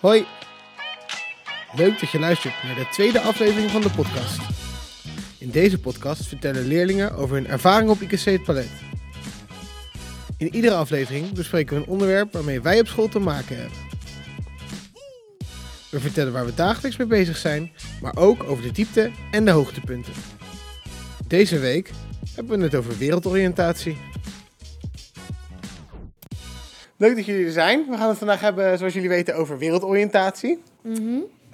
Hoi. Leuk dat je luistert naar de tweede aflevering van de podcast. In deze podcast vertellen leerlingen over hun ervaring op IKC het Palet. In iedere aflevering bespreken we een onderwerp waarmee wij op school te maken hebben. We vertellen waar we dagelijks mee bezig zijn, maar ook over de diepte en de hoogtepunten. Deze week hebben we het over wereldoriëntatie. Leuk dat jullie er zijn. We gaan het vandaag hebben, zoals jullie weten, over wereldoriëntatie. Mhm.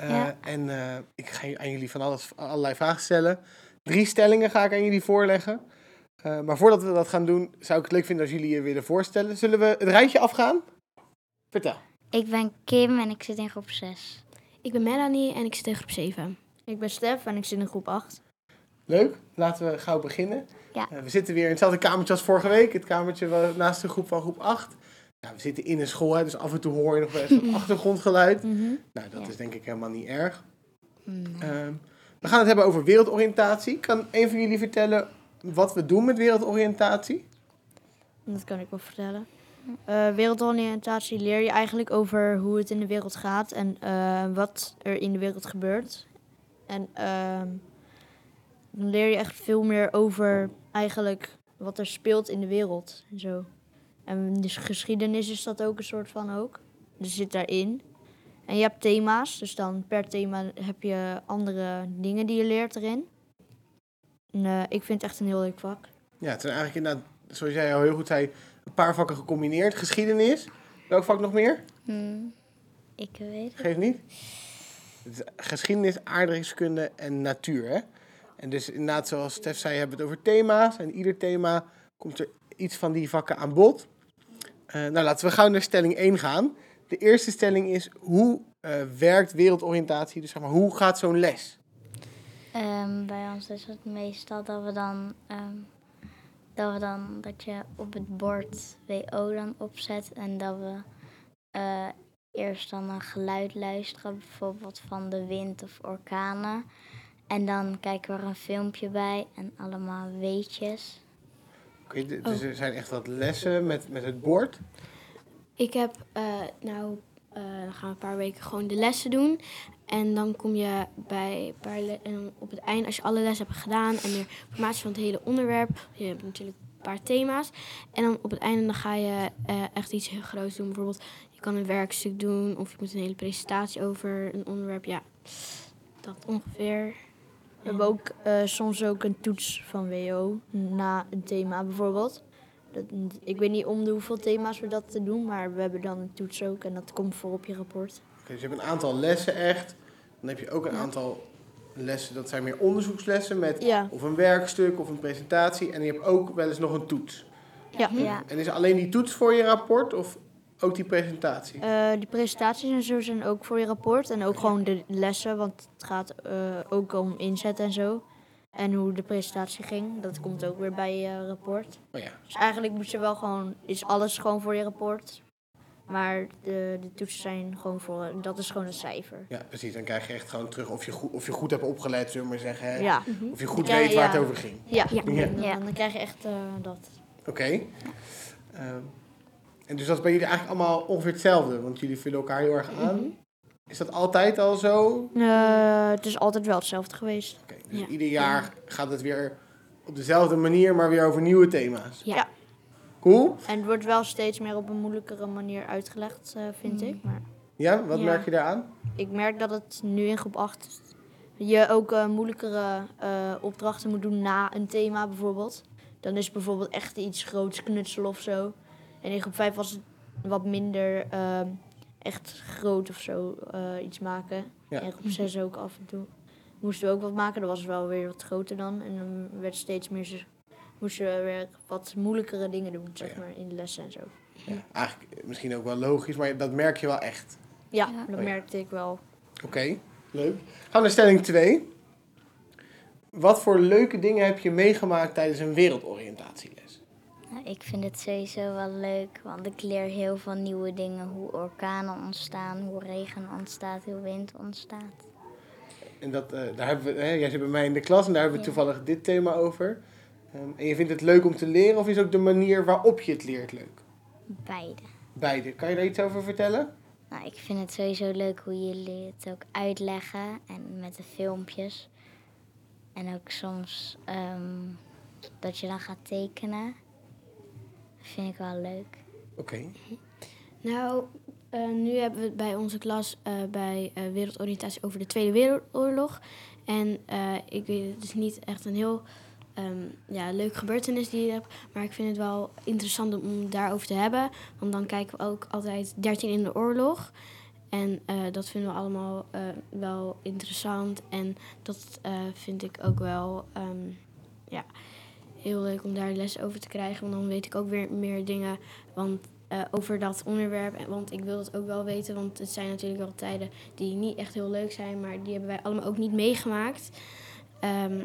Uh, Ja. En eh, ik ga aan jullie van alles, allerlei vragen stellen. Drie stellingen ga ik aan jullie voorleggen. Uh, maar voordat we dat gaan doen, zou ik het leuk vinden als jullie je willen voorstellen. Zullen we het rijtje afgaan? Vertel. Ik ben Kim en ik zit in groep 6. Ik ben Melanie en ik zit in groep 7. Ik ben Stef en ik zit in groep 8. Leuk, laten we gauw beginnen. Ja. Uh, we zitten weer in hetzelfde kamertje als vorige week. Het kamertje naast de groep van groep 8. Nou, we zitten in een school, hè, dus af en toe hoor je nog wel eens wat achtergrondgeluid. Mhm. Nou, dat Ja. is denk ik helemaal niet erg. Hmm. Ehm, we gaan het hebben over wereldoriëntatie. Kan een van jullie vertellen wat we doen met wereldoriëntatie? Dat kan ik wel vertellen. Eh, wereldoriëntatie leer je eigenlijk over hoe het in de wereld gaat en eh, wat er in de wereld gebeurt. En ehm, dan leer je echt veel meer over eigenlijk wat er speelt in de wereld en zo. En dus geschiedenis is dat ook een soort van ook. Dus zit daarin. En je hebt thema's, dus dan per thema heb je andere dingen die je leert erin. En, eh, ik vind het echt een heel leuk vak. Ja, het zijn eigenlijk inderdaad, zoals jij al heel goed zei, een paar vakken gecombineerd. Geschiedenis. Welk vak nog meer? Hmm. Ik weet het. Geef niet. Het is geschiedenis, aardrijkskunde en natuur. Hè? En dus inderdaad, zoals Stef zei, hebben we het over thema's. En ieder thema komt er iets van die vakken aan bod. Eh, nou, laten we gauw naar stelling 1 gaan. De eerste stelling is, hoe eh, werkt wereldoriëntatie? Dus zeg maar, hoe gaat zo'n les? Ehm, bij ons is het meestal dat we dan, ehm, dat we dan dat je op het bord WO dan opzet en dat we eh, eerst dan een geluid luisteren, bijvoorbeeld van de wind of orkanen. En dan kijken we er een filmpje bij en allemaal weetjes. Dus er zijn echt wat lessen met, met het bord. Ik heb, eh, nou, eh, dan gaan we een paar weken gewoon de lessen doen. En dan kom je bij een paar le- en op het eind, als je alle lessen hebt gedaan en meer informatie van het hele onderwerp, je hebt natuurlijk een paar thema's. En dan op het einde dan ga je eh, echt iets heel groots doen. Bijvoorbeeld, je kan een werkstuk doen of je moet een hele presentatie over een onderwerp. Ja, dat ongeveer. We hebben ook eh, soms ook een toets van WO na een thema bijvoorbeeld. Dat, ik weet niet om de hoeveel thema's we dat te doen, maar we hebben dan een toets ook en dat komt voor op je rapport. Oké, dus je hebt een aantal lessen echt. Dan heb je ook een aantal lessen, dat zijn meer onderzoekslessen met Ja, of een werkstuk of een presentatie. En je hebt ook wel eens nog een toets. ja. Ja, En is alleen die toets voor je rapport of ook die presentatie? Eh, die presentaties en zo zijn ook voor je rapport en ook gewoon de lessen, want het gaat eh, ook om inzet en zo. En hoe de presentatie ging, dat komt ook weer bij je rapport. Oh ja, Dus eigenlijk moet je wel gewoon, is alles gewoon voor je rapport. Maar de, de toetsen zijn gewoon voor, dat is gewoon een cijfer. ja, precies. Dan krijg je echt gewoon terug of je goed, of je goed hebt opgelet, zullen we maar zeggen. Hè? Ja, Of je goed Ja, weet waar het over ging. ja. Ja. Ja. Dan, Ja. dan krijg je echt eh, dat. Oké. Ehm, en dus dat is bij jullie eigenlijk allemaal ongeveer hetzelfde, want jullie vullen elkaar heel erg aan. Mhm. Is dat altijd al zo? Eh, het is altijd wel hetzelfde geweest. Oké, dus Ja. ieder jaar gaat het weer op dezelfde manier, maar weer over nieuwe thema's. Ja. Cool. En het wordt wel steeds meer op een moeilijkere manier uitgelegd, eh, vind ik. Maar Ja, wat Ja. merk je daaraan? ik merk dat het nu in groep 8 je ook eh, moeilijkere eh, opdrachten moet doen na een thema bijvoorbeeld. Dan is bijvoorbeeld echt iets groots knutselen of zo. En in groep 5 was het wat minder ehm, echt groot of zo eh, iets maken. Ja. En in groep 6 ook af en toe. Moesten we ook wat maken, dat was wel weer wat groter dan. En dan werd steeds meer, moesten we weer wat moeilijkere dingen doen, zeg Ja. maar, in de lessen en zo. Ja, eigenlijk misschien ook wel logisch, maar dat merk je wel echt. Ja, Ja. dat Oh merkte ik wel. Oké, leuk. Gaan we naar stelling 2. Wat voor leuke dingen heb je meegemaakt tijdens een wereldoriëntatieles? Nou, ik vind het sowieso wel leuk, want ik leer heel veel nieuwe dingen. Hoe orkanen ontstaan, hoe regen ontstaat, hoe wind ontstaat. En dat, eh, daar hebben we, hè, jij zit bij mij in de klas en daar hebben we Ja. toevallig dit thema over. Ehm, en je vindt het leuk om te leren of is ook de manier waarop je het leert leuk? Beide. Beide. Kan je daar iets over vertellen? Nou, ik vind het sowieso leuk hoe jullie het ook uitleggen en met de filmpjes. En ook soms ehm, dat je dan gaat tekenen. Dat vind ik wel leuk. Oké. Nou, eh, nu hebben we het bij onze klas eh, bij eh, wereldoriëntatie over de Tweede Wereldoorlog. En eh, ik weet het is niet echt een heel ehm, ja, leuk gebeurtenis die je hebt. Maar ik vind het wel interessant om het daarover te hebben. Want dan kijken we ook altijd 13 in de oorlog. En eh, dat vinden we allemaal eh, wel interessant. En dat eh, vind ik ook wel ehm, ja, heel leuk om daar les over te krijgen. Want dan weet ik ook weer meer dingen. Want eh, over dat onderwerp. En- Want ik wil het ook wel weten, want het zijn natuurlijk wel tijden die niet echt heel leuk zijn, maar die hebben wij allemaal ook niet meegemaakt. Ehm,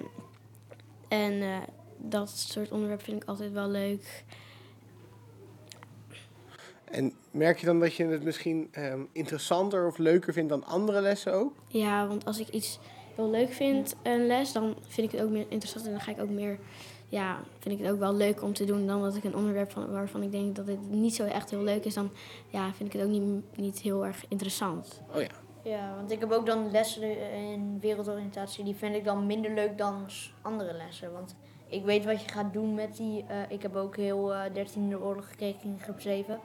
en eh, dat soort onderwerp vind ik altijd wel leuk. En merk je dan dat je het misschien ehm, interessanter of leuker vindt dan andere lessen ook? Ja, want als ik iets heel leuk vind, een les, dan vind ik het ook meer interessant en dan ga ik ook meer, ja, vind ik het ook wel leuk om te doen dan dat ik een onderwerp van, waarvan ik denk dat het niet zo echt heel leuk is, dan ja, vind ik het ook niet, niet heel erg interessant. Oh ja. Ja, want ik heb ook dan lessen in wereldoriëntatie. Die vind ik dan minder leuk dan andere lessen. Want ik weet wat je gaat doen met die... eh, ik heb ook heel eh 13e oorlog gekeken in groep 7.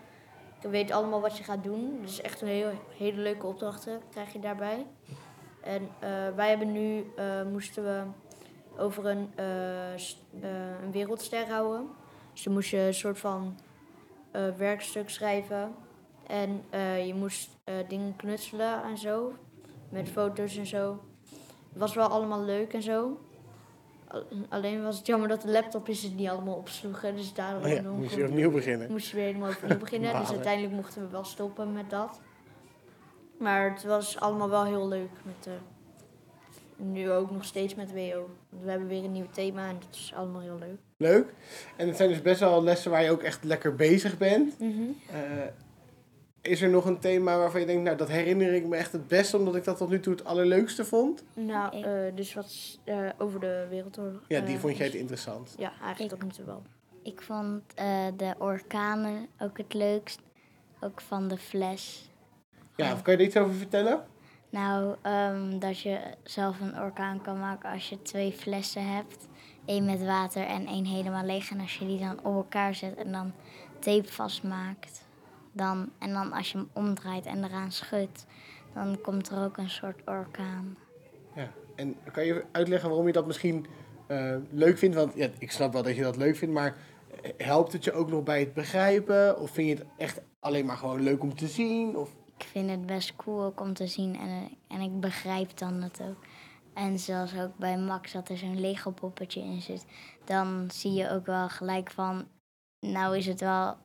Ik weet allemaal wat je gaat doen. Dus echt een heel, hele leuke opdrachten krijg je daarbij. En eh, wij hebben nu... eh, moesten we over een, eh, eh, een wereldster houden. Dus dan moest je een soort van eh, werkstuk schrijven. En je moest dingen knutselen en zo. Met foto's en zo. Het was wel allemaal leuk en zo. Al- Alleen was het jammer dat de laptopjes het niet allemaal opsloegen. Dus daarom Oh ja, moet je opnieuw beginnen. moest je weer helemaal opnieuw beginnen. Dus uiteindelijk mochten we wel stoppen met dat. Maar het was allemaal wel heel leuk. Met, eh, nu ook nog steeds met WO. Want we hebben weer een nieuw thema en dat is allemaal heel leuk. Leuk. En het zijn dus best wel lessen waar je ook echt lekker bezig bent. Mhm. Eh, is er nog een thema waarvan je denkt, nou dat herinner ik me echt het beste, omdat ik dat tot nu toe het allerleukste vond? Nou, eh, dus wat is, eh, over de Wereldoorlog. Ja, die vond jij het is- interessant. Ja, eigenlijk Ik- tot nu toe wel. Ik vond eh, de orkanen ook het leukst. Ook van de fles. Ja, kan je er iets over vertellen? Nou, ehm, dat je zelf een orkaan kan maken als je twee flessen hebt. Eén met water en één helemaal leeg. En als je die dan op elkaar zet en dan tape vastmaakt. Dan, en dan als je hem omdraait en eraan schudt, dan komt er ook een soort orkaan. Ja. En kan je uitleggen waarom je dat misschien eh, leuk vindt? Want ja, ik snap wel dat je dat leuk vindt, maar eh, helpt het je ook nog bij het begrijpen? Of vind je het echt alleen maar gewoon leuk om te zien? Of... Ik vind het best cool ook om te zien en, eh, en ik begrijp dan het ook. En zoals ook bij Max dat er zo'n Lego poppetje in zit, dan zie je ook wel gelijk van, nou is het wel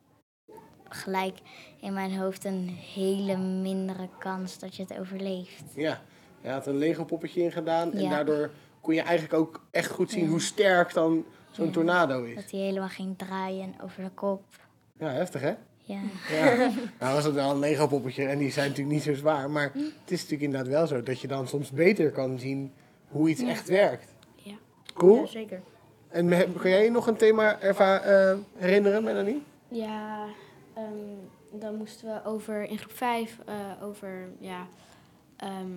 gelijk in mijn hoofd een hele mindere kans dat je het overleeft. Ja, je had een Lego poppetje ingedaan en Ja. daardoor kon je eigenlijk ook echt goed zien Ja. hoe sterk dan zo'n Ja. tornado is. Dat hij helemaal ging draaien over de kop. Ja, heftig hè? Ja. Ja. nou was het wel een Lego poppetje en die zijn natuurlijk niet zo zwaar, maar het is natuurlijk inderdaad wel zo dat je dan soms beter kan zien hoe iets echt werkt. Ja. Cool. zeker. En me- kan jij je nog een thema erva- eh, herinneren, Melanie? Ja, ehm, dan moesten we over in groep 5 over ja, ehm,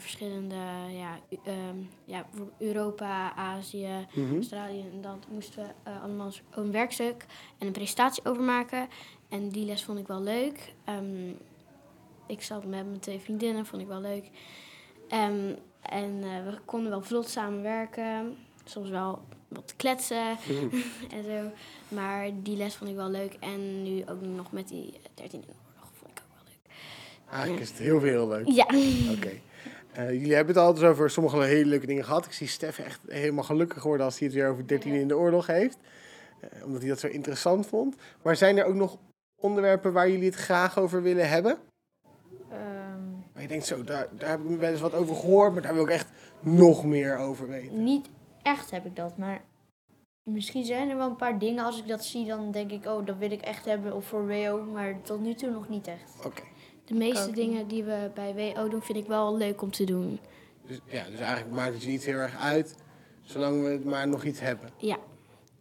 verschillende ja, ehm, ja, Europa, Azië, Mhm. Australië. En dan moesten we eh, allemaal een werkstuk en een presentatie over maken. En die les vond ik wel leuk. Ehm, ik zat met mijn twee vriendinnen, vond ik wel leuk. Ehm, en eh, we konden wel vlot samenwerken. Soms wel wat kletsen en zo. Maar die les vond ik wel leuk. En nu ook nog met die 13 in oorlog vond ik ook wel leuk. Eigenlijk is het heel veel leuk. Ja. Oké. Eh, jullie hebben het al dus over sommige hele leuke dingen gehad. Ik zie Stef echt helemaal gelukkig worden als hij het weer over 13 in de oorlog heeft. Eh, omdat hij dat zo interessant vond. Maar zijn er ook nog onderwerpen waar jullie het graag over willen hebben? Ehm, Waar je denkt, zo, daar, daar heb ik wel eens wat over gehoord, maar daar wil ik echt nog meer over weten. niet echt heb ik dat, maar misschien zijn er wel een paar dingen. Als ik dat zie, dan denk ik, oh, dat wil ik echt hebben of voor WO. Maar tot nu toe nog niet echt. Oké. De meeste ook dingen die we bij WO doen, vind ik wel leuk om te doen. Dus, ja, dus eigenlijk maakt het je niet heel erg uit, zolang we het maar nog iets hebben. Ja.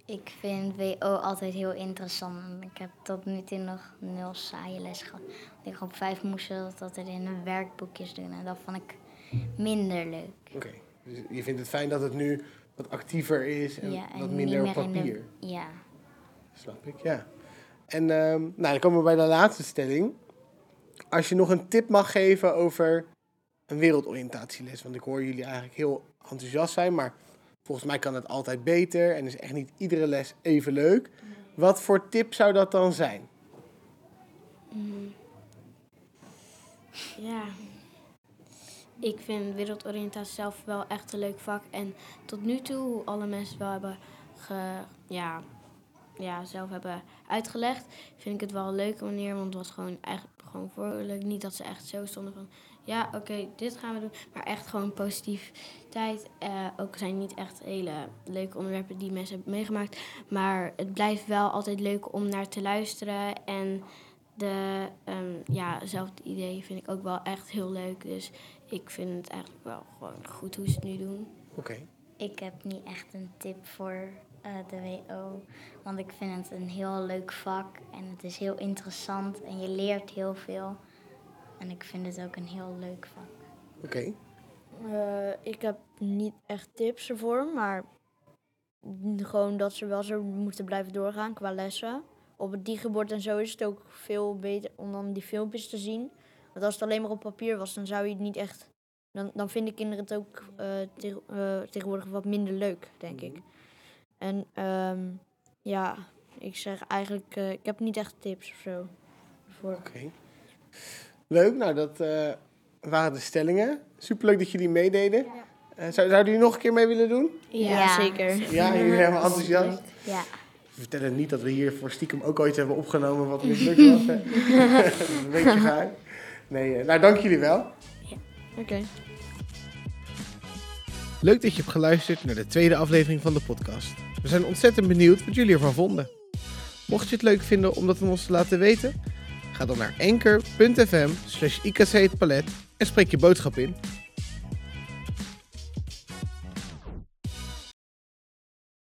Ik vind WO altijd heel interessant. En Ik heb tot nu toe nog nul saaie les gehad. Ik op vijf moest dat altijd in een werkboekjes doen. En dat vond ik minder leuk. Oké. Dus je vindt het fijn dat het nu wat actiever is en ja, en wat minder op in de- papier. Ja. Snap ik, ja. En ehm, nou, dan komen we bij de laatste stelling. Als je nog een tip mag geven over een wereldoriëntatieles. Want ik hoor jullie eigenlijk heel enthousiast zijn, maar volgens mij kan het altijd beter en is echt niet iedere les even leuk. Wat voor tip zou dat dan zijn? Mm. Ja. Ik vind wereldoriëntatie zelf wel echt een leuk vak. En tot nu toe, hoe alle mensen wel hebben ge, ja, ja, zelf hebben uitgelegd, vind ik het wel een leuke manier. Want het was gewoon eigenlijk gewoon vrolijk. Niet dat ze echt zo stonden van, ja, oké, dit gaan we doen. Maar echt gewoon positiviteit. Eh ook zijn niet echt hele leuke onderwerpen die mensen hebben meegemaakt. Maar het blijft wel altijd leuk om naar te luisteren. En de, ehm, ja, zelfde idee vind ik ook wel echt heel leuk. Dus ik vind het eigenlijk wel gewoon goed hoe ze het nu doen. Oké. Ik heb niet echt een tip voor eh, de WO. Want ik vind het een heel leuk vak. En het is heel interessant. En je leert heel veel. En ik vind het ook een heel leuk vak. Oké. Eh, ik heb niet echt tips ervoor, maar gewoon dat ze wel zo moeten blijven doorgaan qua lessen. Op het digebord en zo is het ook veel beter om dan die filmpjes te zien. Want als het alleen maar op papier was, dan zou je het niet echt... Dan, dan vinden kinderen het ook eh, tegen- eh, tegenwoordig wat minder leuk, denk ik. En ehm, ja, ik zeg eigenlijk, eh, ik heb niet echt tips of zo. Oké. Leuk, nou dat eh, waren de stellingen. Superleuk dat jullie meededen. Eh, zou, zouden jullie nog een keer mee willen doen? Ja. zeker. Ja, jullie zijn helemaal enthousiast. Ja. We vertellen niet dat we hier voor stiekem ook ooit hebben opgenomen wat mislukt was. hè. een beetje geheim. Nee, nou dank jullie wel. Oké. Leuk dat je hebt geluisterd naar de tweede aflevering van de podcast. We zijn ontzettend benieuwd wat jullie ervan vonden. Mocht je het leuk vinden om dat aan ons te laten weten, ga dan naar anchor.fm slash en spreek je boodschap in.